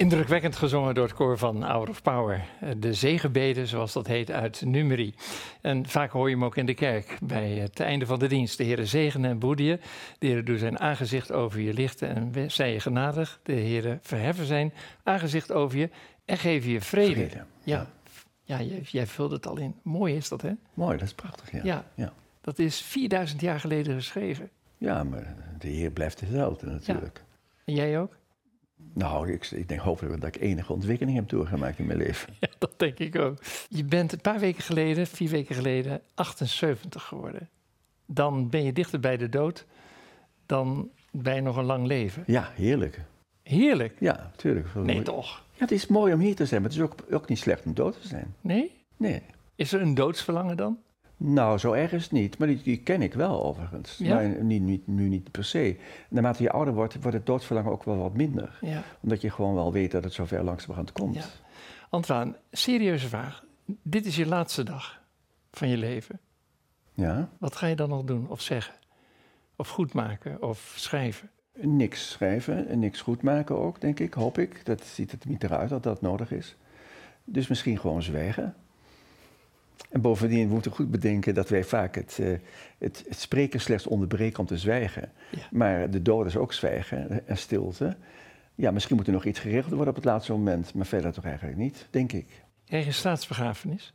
Indrukwekkend gezongen door het koor van Hour of Power. De zegenbeden, zoals dat heet, uit Numeri. En vaak hoor je hem ook in de kerk bij het einde van de dienst. De Heere zegenen en boedie. De Heere doet zijn aangezicht over je lichten en zij je genadig. De Heere verheffen zijn aangezicht over je en geven je vrede. Vrede, Ja, ja jij, jij vult het al in. Mooi is dat, hè? Mooi, dat is prachtig, ja. Ja. ja. Dat is 4000 jaar geleden geschreven. Ja, maar de Heer blijft dezelfde natuurlijk. En jij ook? Nou, ik, ik denk hopelijk dat ik enige ontwikkeling heb doorgemaakt in mijn leven. Ja, dat denk ik ook. Je bent een paar weken geleden, vier weken geleden, 78 geworden. Dan ben je dichter bij de dood dan bij nog een lang leven. Ja, heerlijk. Heerlijk. Ja, natuurlijk. Nee, toch? Ja, het is mooi om hier te zijn, maar het is ook, ook niet slecht om dood te zijn. Nee? Nee. Is er een doodsverlangen dan? Nou, zo erg is het niet, maar die, die ken ik wel overigens. Ja? Maar niet, niet, nu niet per se. Naarmate je ouder wordt, wordt het doodsverlangen ook wel wat minder. Ja. Omdat je gewoon wel weet dat het zover langzamerhand komt. ja. Antoine, serieuze vraag. Dit is je laatste dag van je leven. ja? Wat ga je dan nog doen of zeggen? Of goed maken of schrijven? Niks schrijven en niks goed maken ook, denk ik, hoop ik. Dat ziet het niet eruit dat dat nodig is. Dus misschien gewoon zwijgen. En bovendien moeten we goed bedenken dat wij vaak het, eh, het, het spreken slechts onderbreken om te zwijgen. Ja. Maar de dood is ook zwijgen en stilte. Ja, misschien moet er nog iets geregeld worden op het laatste moment, maar verder toch eigenlijk niet, denk ik. Krijg je staatsbegrafenis?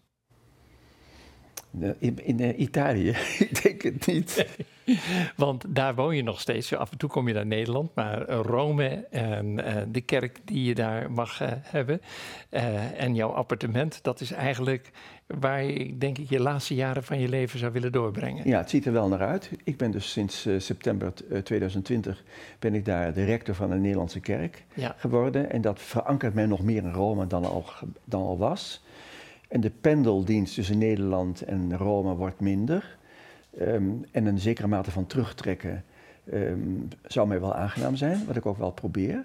In, in eh, Italië, ik denk het niet. Want daar woon je nog steeds. Af en toe kom je naar Nederland, maar Rome en eh, de kerk die je daar mag eh, hebben eh, en jouw appartement, dat is eigenlijk waar je, denk ik, je laatste jaren van je leven zou willen doorbrengen. Ja, het ziet er wel naar uit. Ik ben dus sinds september t- eh, 2020 ben ik daar de rector van de Nederlandse kerk Ja. geworden. En dat verankert mij nog meer in Rome dan al, dan al was. En de pendeldienst tussen Nederland en Rome wordt minder. Ehm, en een zekere mate van terugtrekken ehm, zou mij wel aangenaam zijn, wat ik ook wel probeer.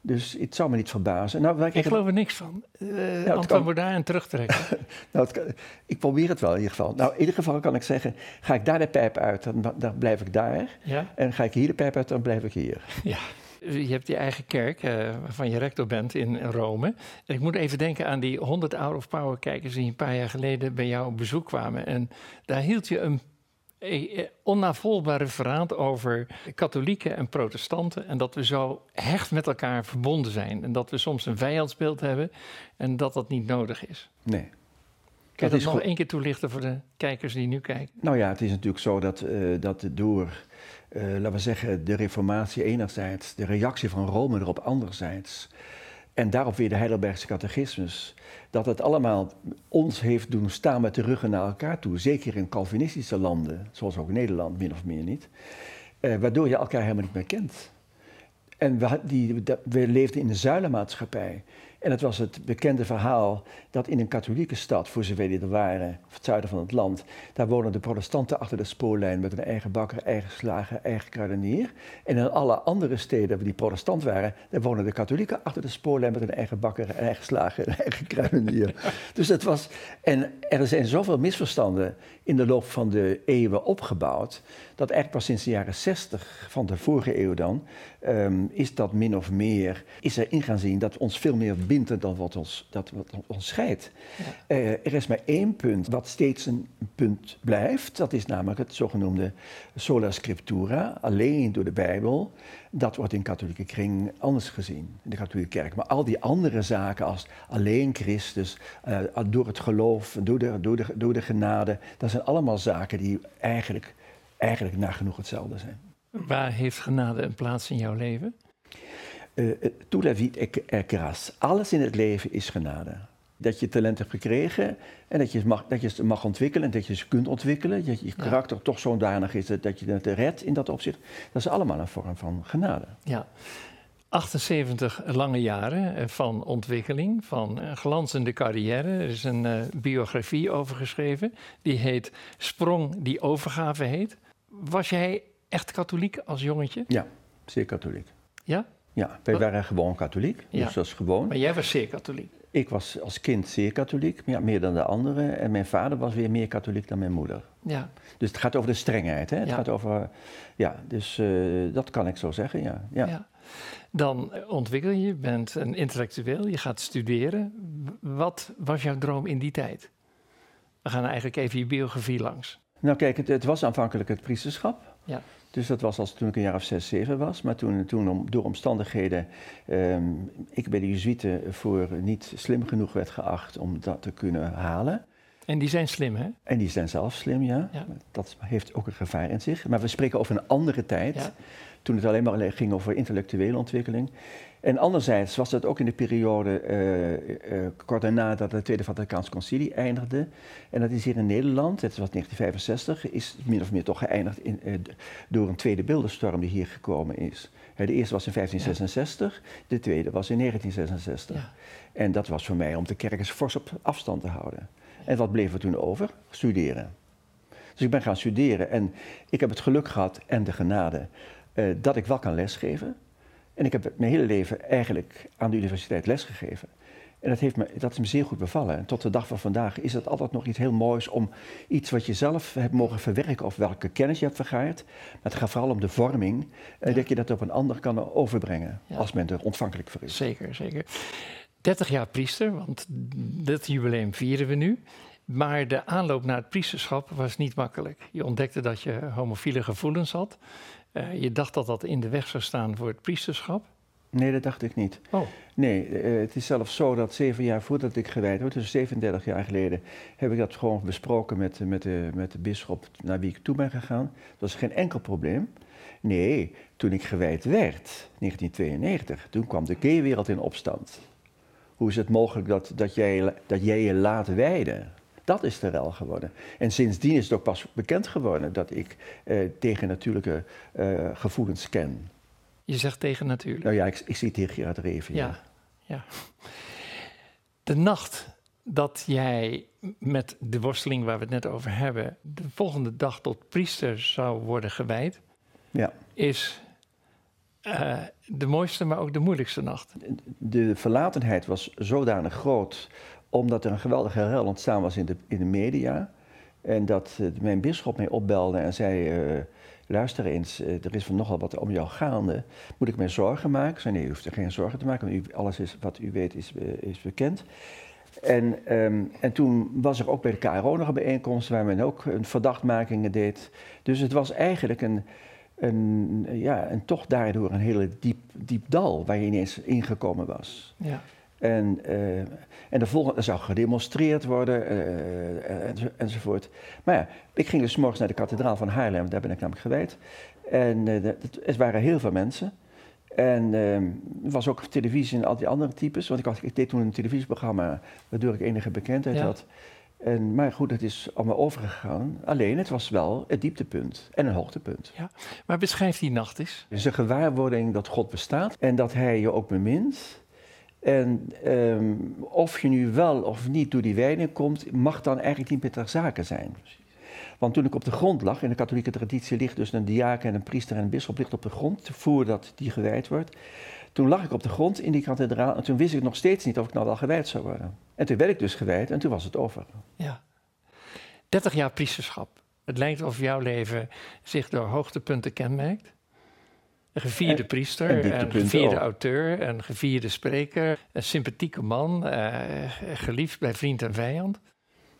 Dus het zou me niet verbazen. Nou, Ik geloof er niks van. Uh, het Antoine kan. en terugtrekken. Nou, kan- ik probeer het wel in ieder geval. Nou, in ieder geval kan ik zeggen, ga ik daar de pijp uit, dan, dan blijf ik daar. ja? En ga ik hier de pijp uit, dan blijf ik hier. Ja. Je hebt je eigen kerk, eh, waarvan je rector bent in Rome. En ik moet even denken aan die 100 Hour of Power kijkers die een paar jaar geleden bij jou op bezoek kwamen. En daar hield je een onnavolgbaar referaat over katholieken en protestanten. En dat we zo hecht met elkaar verbonden zijn. En dat we soms een vijandsbeeld hebben en dat dat niet nodig is. Nee. Kun je Dat nog één keer toelichten voor de kijkers die nu kijken? Nou ja, het is natuurlijk zo dat, eh, dat door, eh, laten we zeggen, de reformatie enerzijds, de reactie van Rome erop anderzijds, en daarop weer de Heidelbergse catechismus, dat het allemaal ons heeft doen staan met de ruggen naar elkaar toe, zeker in Calvinistische landen, zoals ook Nederland, min of meer niet, eh, waardoor je elkaar helemaal niet meer kent. En we, die, we leefden in een zuilenmaatschappij. En het was het bekende verhaal dat in een katholieke stad, voor zover die er waren, het zuiden van het land, daar wonen de protestanten achter de spoorlijn met een eigen bakker, eigen slager, eigen kruidenier. En in alle andere steden waar die protestant waren, daar wonen de katholieken achter de spoorlijn met een eigen bakker, eigen slager, een eigen kruidenier. dus het was, en er zijn zoveel misverstanden in de loop van de eeuwen opgebouwd, dat eigenlijk pas sinds de jaren 60 van de vorige eeuw dan, ehm, is dat min of meer, is er in gaan zien dat ons veel meer bindt dan wat ons, dat wat ons scheidt. Eh, er is maar één punt wat steeds een punt blijft, dat is namelijk het zogenoemde sola scriptura, alleen door de Bijbel. Dat wordt in katholieke kring anders gezien, in de katholieke kerk. Maar al die andere zaken als alleen Christus, eh, door het geloof, door de, door, de, door de genade, dat zijn allemaal zaken die eigenlijk, eigenlijk nagenoeg hetzelfde zijn. Waar heeft genade een plaats in jouw leven? Eh, tout la vie est grâce. Alles in het leven is genade. Dat je talent hebt gekregen en dat je, het mag, dat je ze mag ontwikkelen en dat je ze kunt ontwikkelen. Dat je Ja. karakter toch zodanig is dat, dat je het redt in dat opzicht. Dat is allemaal een vorm van genade. Ja. 78 lange jaren eh, van ontwikkeling, van een glanzende carrière. Er is een eh, biografie over geschreven. Die heet Sprong die overgave heet. Was jij echt katholiek als jongetje? Ja, zeer katholiek. Ja? Ja, wij waren gewoon katholiek, Ja. dus dat is gewoon. Maar jij was zeer katholiek. Ik was als kind zeer katholiek, ja, meer dan de anderen. En mijn vader was weer meer katholiek dan mijn moeder. Ja. Dus het gaat over de strengheid, hè? Het Ja. gaat over, ja, dus eh, dat kan ik zo zeggen, ja. ja. Ja. Dan eh, ontwikkel je, je bent een intellectueel, je gaat studeren. Wat was jouw droom in die tijd? We gaan eigenlijk even je biografie langs. Nou kijk, het, het was aanvankelijk het priesterschap. Ja. Dus dat was als toen ik een jaar of zes, zeven was. Maar toen, toen om, door omstandigheden ehm, ik bij de Jezuïeten voor niet slim genoeg werd geacht om dat te kunnen halen. En die zijn slim, hè? En die zijn zelf slim, ja. Ja. Dat heeft ook een gevaar in zich. Maar we spreken over een andere tijd. Ja. Toen het alleen maar ging over intellectuele ontwikkeling. En anderzijds was dat ook in de periode eh, eh, kort daarna dat het Tweede Vaticaans Concilie eindigde. En dat is hier in Nederland, het was 1965, is min of meer toch geëindigd in, eh, door een tweede beeldenstorm die hier gekomen is. De eerste was in 1566, de tweede was in 1966. Ja. En dat was voor mij om de kerk eens fors op afstand te houden. En wat bleef er toen over? Studeren. Dus ik ben gaan studeren en ik heb het geluk gehad en de genade dat ik wel kan lesgeven. En ik heb mijn hele leven eigenlijk aan de universiteit lesgegeven. En dat, heeft me, dat is me zeer goed bevallen. En tot de dag van vandaag is het altijd nog iets heel moois om iets wat je zelf hebt mogen verwerken of welke kennis je hebt vergaard. Maar het gaat vooral om de vorming, eh, Ja. dat je dat op een ander kan overbrengen Ja. als men er ontvankelijk voor is. Zeker, zeker. 30 jaar priester, want dat jubileum vieren we nu. Maar de aanloop naar het priesterschap was niet makkelijk. Je ontdekte dat je homofiele gevoelens had. Eh, je dacht dat dat in de weg zou staan voor het priesterschap. Nee, dat dacht ik niet. Oh, Nee, eh, het is zelfs zo dat zeven jaar voordat ik gewijd word, dus 37 jaar geleden, heb ik dat gewoon besproken met, met, de, met de bisschop naar wie ik toe ben gegaan. Dat was geen enkel probleem. Nee, toen ik gewijd werd, 1992, toen kwam de gaywereld in opstand. Hoe is het mogelijk dat, dat, jij, dat jij je laat wijden? Dat is de rel geworden. En sindsdien is het ook pas bekend geworden dat ik eh, tegen natuurlijke eh, gevoelens ken. je zegt tegen natuurlijk. Nou ja, ik, ik citeer Gerard Reven. Ja, ja. De nacht dat jij met de worsteling waar we het net over hebben, de volgende dag tot priester zou worden gewijd, ja. is eh, de mooiste, maar ook de moeilijkste nacht. de verlatenheid was zodanig groot, omdat er een geweldige rel ontstaan was in de, in de media. En dat eh, mijn bisschop mij opbelde en zei: eh, Luister eens, eh, er is van nogal wat om jou gaande. Moet ik mij zorgen maken? Zei: Nee, u hoeft er geen zorgen te maken, want u, alles is, wat u weet is, is bekend. En, ehm, en toen was er ook bij de KRO nog een bijeenkomst waar men ook een verdachtmakingen deed. Dus het was eigenlijk een, een, ja, en toch daardoor een hele diep, diep dal waar je ineens ingekomen was. Ja. En, eh, en de volgende er zou gedemonstreerd worden eh, enzo- enzovoort. Maar ja, ik ging dus morgens naar de kathedraal van Haarlem, daar ben ik namelijk gewijd. En eh, dat- het, er waren heel veel mensen. En eh, er was ook televisie en al die andere types. Want ik, had, ik deed toen een televisieprogramma waardoor ik enige bekendheid Ja. had. En, maar goed, het is allemaal overgegaan. Alleen, het was wel het dieptepunt en een hoogtepunt. Maar beschrijf die nacht eens. Het is een gewaarwording dat God bestaat en dat Hij je ook bemint. En ehm, of je nu wel of niet door die wijding komt, mag dan eigenlijk niet meer ter zake zijn. Want toen ik op de grond lag, in de katholieke traditie ligt dus een diaken en een priester en een bisschop ligt op de grond, voordat die gewijd wordt. Toen lag ik op de grond in die kathedraal en toen wist ik nog steeds niet of ik nou wel gewijd zou worden. En toen werd ik dus gewijd en toen was het over. Ja. 30 jaar priesterschap. Het lijkt of jouw leven zich door hoogtepunten kenmerkt. Een gevierde En- priester, en een gevierde auteur, een gevierde spreker, een sympathieke man, eh, geliefd bij vriend en vijand.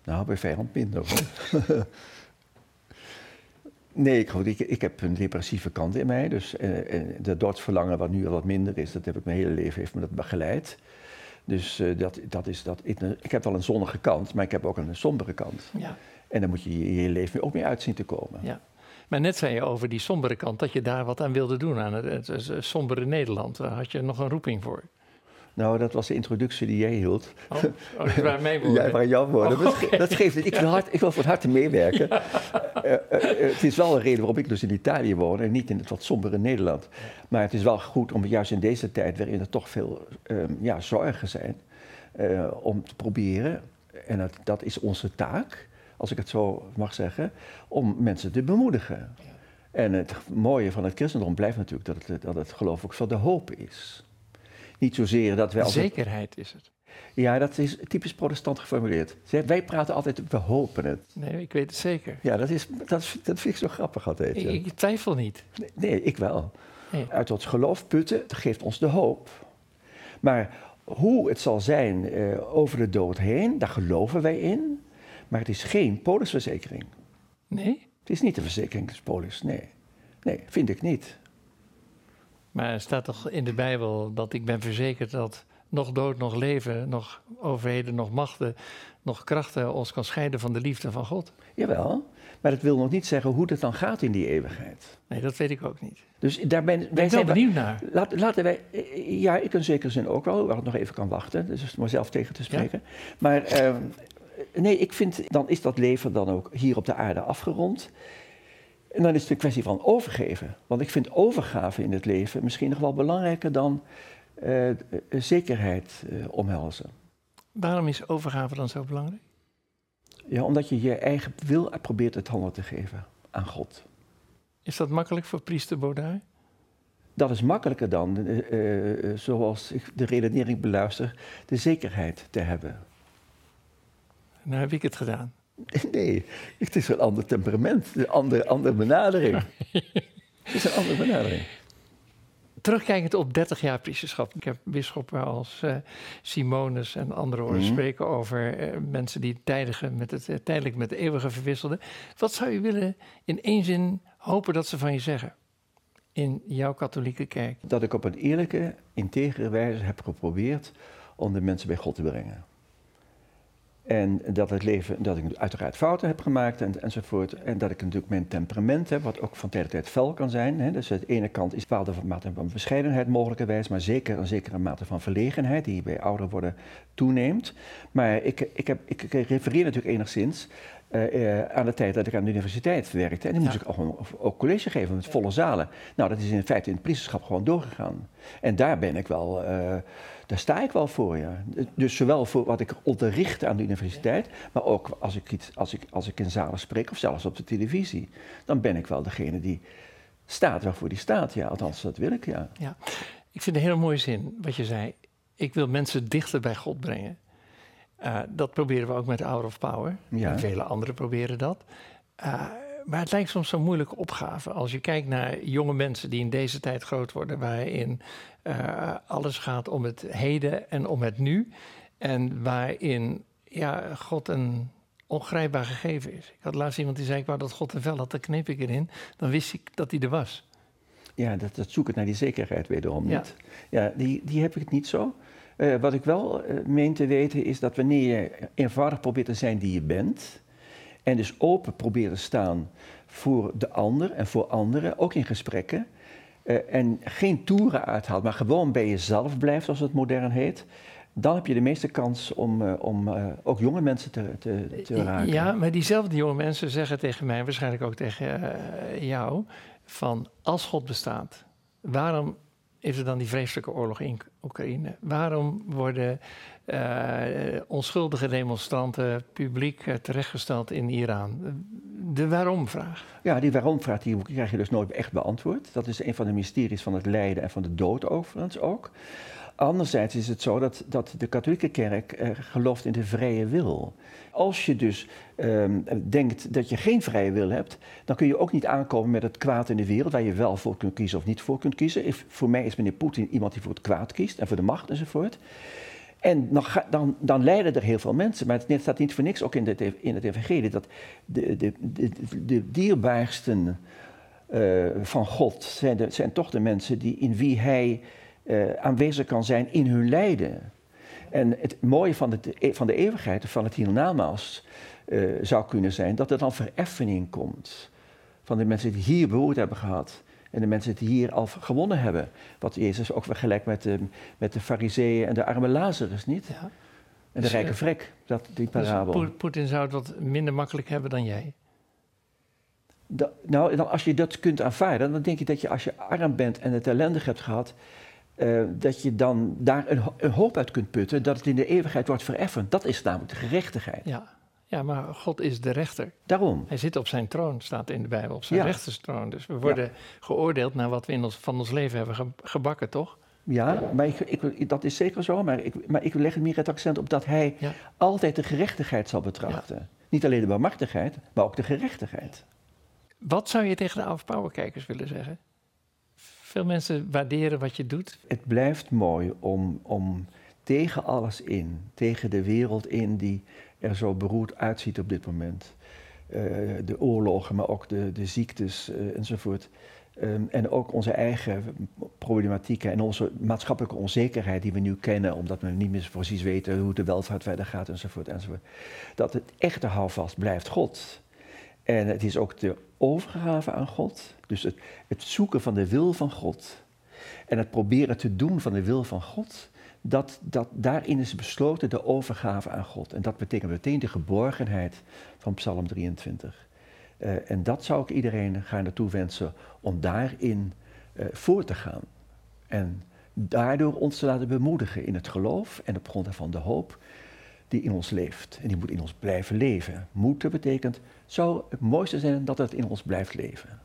Nou, bij vijand minder hoor. nee, ik, goed, ik, ik heb een depressieve kant in mij. Dus eh, dat wat nu al wat minder is, dat heb ik mijn hele leven heeft me dat begeleid. Dus eh, dat, dat is dat. Ik, ik heb wel een zonnige kant, maar ik heb ook een sombere kant. Ja. En daar moet je je, je leven ook mee uit zien te komen. Ja. Maar net zei je over die sombere kant dat je daar wat aan wilde doen, aan het, het, het sombere Nederland. Daar had je nog een roeping voor. Nou, dat was de introductie die jij hield. Oh, oh dat waren mijn woorden. Ja, waren jouw woorden. Oh, Dat ge- oké. Dat geeft het. Ik wil, hard, ik wil van harte meewerken. Eh, eh, het is wel een reden waarom ik dus in Italië woon en niet in het wat sombere Nederland. Maar het is wel goed om juist in deze tijd, waarin er toch veel ehm, ja, zorgen zijn, eh, om te proberen, en dat, dat is onze taak, als ik het zo mag zeggen, om mensen te bemoedigen. En het mooie van het christendom blijft natuurlijk dat het, dat het geloof ook van de hoop is. Niet zozeer dat wij... Als Zekerheid is het. Ja, dat is typisch protestant geformuleerd. Wij praten altijd, we hopen het. Nee, ik weet het zeker. Ja, dat, is, dat, is, dat vind ik zo grappig altijd. Ik, ik twijfel niet. Nee, nee ik wel. Nee. Uit ons geloof putten, dat geeft ons de hoop. Maar hoe het zal zijn uh, over de dood heen, daar geloven wij in. Maar het is geen polisverzekering. Nee? Het is niet de verzekeringspolis, nee. Nee, vind ik niet. Maar er staat toch in de Bijbel dat ik ben verzekerd dat nog dood, nog leven, nog overheden, nog machten, nog krachten ons kan scheiden van de liefde van God. Jawel, maar dat wil nog niet zeggen hoe het dan gaat in die eeuwigheid. Nee, dat weet ik ook niet. Dus daar ben, wij zijn benieuwd naar. Laat, laten wij, ja, ik in zekere zin ook wel, waar het nog even kan wachten, dus maar zelf tegen te spreken. Maar uh, nee, ik vind, dan is dat leven dan ook hier op de aarde afgerond. En dan is het een kwestie van overgeven. Want ik vind overgave in het leven misschien nog wel belangrijker dan uh, zekerheid uh, omhelzen. Waarom is overgave dan zo belangrijk? Ja, omdat je je eigen wil probeert het handen te geven aan God. Is dat makkelijk voor priester Baudard? Dat is makkelijker dan, uh, zoals ik de redenering beluister, de zekerheid te hebben. Nou heb ik het gedaan. Nee, het is een ander temperament, een andere, andere benadering. het is een andere benadering. Terugkijkend op 30 jaar priesterschap. Ik heb bisschoppen als uh, Simonus en anderen horen mm spreken over uh, mensen die tijdige met het, uh, tijdelijk met de eeuwige verwisselden. Wat zou je willen in één zin hopen dat ze van je zeggen in jouw katholieke kerk? Dat ik op een eerlijke, integere wijze heb geprobeerd om de mensen bij God te brengen. En dat het leven, dat ik uiteraard fouten heb gemaakt en, enzovoort. En dat ik natuurlijk mijn temperament heb, wat ook van tijd tot tijd fel kan zijn. Hè. Dus aan de ene kant is een bepaalde mate van bescheidenheid mogelijkerwijs, maar zeker een zekere mate van verlegenheid die bij ouder worden toeneemt. Maar ik, ik, heb, ik, refereer natuurlijk enigszins uh, uh, aan de tijd dat ik aan de universiteit werkte. En dan moest ik ook, ook, college geven met volle zalen. Nou, dat is in feite in het priesterschap gewoon doorgegaan. En daar ben ik wel... Uh, daar sta ik wel voor, ja. Dus zowel voor wat ik onderricht aan de universiteit, maar ook als ik, iets, als, ik, als ik in zalen spreek of zelfs op de televisie, dan ben ik wel degene die staat waarvoor die staat. Ja, althans, dat wil ik, ja. ja. Ik vind een hele mooie zin wat je zei. Ik wil mensen dichter bij God brengen. Uh, dat proberen we ook met Hour of Power. Ja. En vele anderen proberen dat. Uh, maar het lijkt soms zo'n moeilijke opgave. Als je kijkt naar jonge mensen die in deze tijd groot worden, waarin uh, alles gaat om het heden en om het nu. En waarin ja, God een ongrijpbaar gegeven is. Ik had laatst iemand die zei: Ik wou dat God een vel had, dan kneep ik erin. Dan wist ik dat hij er was. Ja, dat, dat zoeken naar die zekerheid wederom niet. Ja, die, die heb ik niet zo. Uh, wat ik wel uh, meen te weten is dat wanneer je eenvoudig probeert te zijn die je bent, en dus open probeert te staan voor de ander en voor anderen, ook in gesprekken, uh, en geen toeren uithaalt, maar gewoon bij jezelf blijft, zoals het modern heet, dan heb je de meeste kans om, uh, om uh, ook jonge mensen te, te, te, raken. Ja, maar diezelfde jonge mensen zeggen tegen mij, waarschijnlijk ook tegen jou, van als God bestaat, waarom is er dan die vreselijke oorlog in Oekraïne? Waarom worden onschuldige demonstranten publiek terechtgesteld in Iran? de waarom-vraag. Ja, die waarom-vraag die krijg je dus nooit echt beantwoord. Dat is een van de mysteries van het lijden en van de dood overigens ook. Anderzijds is het zo dat, dat de katholieke kerk eh, gelooft in de vrije wil. Als je dus eh, denkt dat je geen vrije wil hebt, dan kun je ook niet aankomen met het kwaad in de wereld, waar je wel voor kunt kiezen of niet voor kunt kiezen. voor mij is meneer Poetin iemand die voor het kwaad kiest en voor de macht enzovoort. En dan, dan, dan lijden er heel veel mensen. Maar het staat niet voor niks ook in, de, in het evangelie dat de, de, de, de dierbaarsten uh, van God zijn, de, zijn toch de mensen die, in wie hij uh, aanwezig kan zijn in hun lijden. En het mooie van, het, van de eeuwigheid, van het hiernamaals, uh, zou kunnen zijn dat er dan vereffening komt. Van de mensen die hier behoord hebben gehad. En de mensen die hier al gewonnen hebben. Wat Jezus ook vergelijkt met de, met de fariseeën en de arme Lazarus, niet? Ja. En de dus, rijke eh, vrek, dat, die dus parabel. Dus Poetin zou het wat minder makkelijk hebben dan jij? nou, dan als je dat kunt aanvaarden, dan denk ik dat je als je arm bent en het ellendig hebt gehad, uh, dat je dan daar een, een, hoop uit kunt putten dat het in de eeuwigheid wordt vereffend. Dat is namelijk de gerechtigheid. Ja, Ja, maar God is de rechter. Daarom. Hij zit op zijn troon, staat in de Bijbel, op zijn Ja. rechterstroon. Dus we worden geoordeeld naar wat we in ons, van ons leven hebben ge- gebakken, toch? Ja, maar ik, ik, dat is zeker zo. Maar ik, maar ik leg meer het accent op dat hij Ja. altijd de gerechtigheid zal betrachten. Niet alleen de barmhartigheid, maar ook de gerechtigheid. Wat zou je tegen de Hour of Power kijkers willen zeggen? Veel mensen waarderen wat je doet. Het blijft mooi om, om tegen alles in, tegen de wereld in die er zo beroerd uitziet op dit moment. eh, de oorlogen, maar ook de, de ziektes eh, enzovoort. Ehm, en ook onze eigen problematieken en onze maatschappelijke onzekerheid die we nu kennen, omdat we niet meer precies weten hoe de welvaart verder gaat enzovoort. enzovoort. Dat het echte houvast blijft God. En het is ook de overgave aan God, dus het, het zoeken van de wil van God. En het proberen te doen van de wil van God, dat, dat, daarin is besloten de overgave aan God. En dat betekent meteen de geborgenheid van Psalm 23. Eh, en dat zou ik iedereen gaan naartoe wensen om daarin eh, voor te gaan. En daardoor ons te laten bemoedigen in het geloof en op grond daarvan de hoop die in ons leeft. En die moet in ons blijven leven. Moeten betekent, zou het mooiste zijn dat het in ons blijft leven.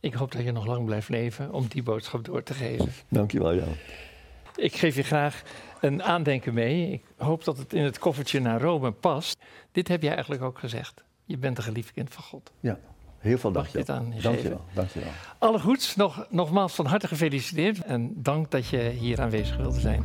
Ik hoop dat je nog lang blijft leven om die boodschap door te geven. Dankjewel Jan. Ik geef je graag een aandenken mee. Ik hoop dat het in het koffertje naar Rome past. Dit heb jij eigenlijk ook gezegd. Je bent een geliefd kind van God. Heel veel dank aan je? Dankjewel. Alle goeds, nog, nogmaals van harte gefeliciteerd. En dank dat je hier aanwezig wilde zijn.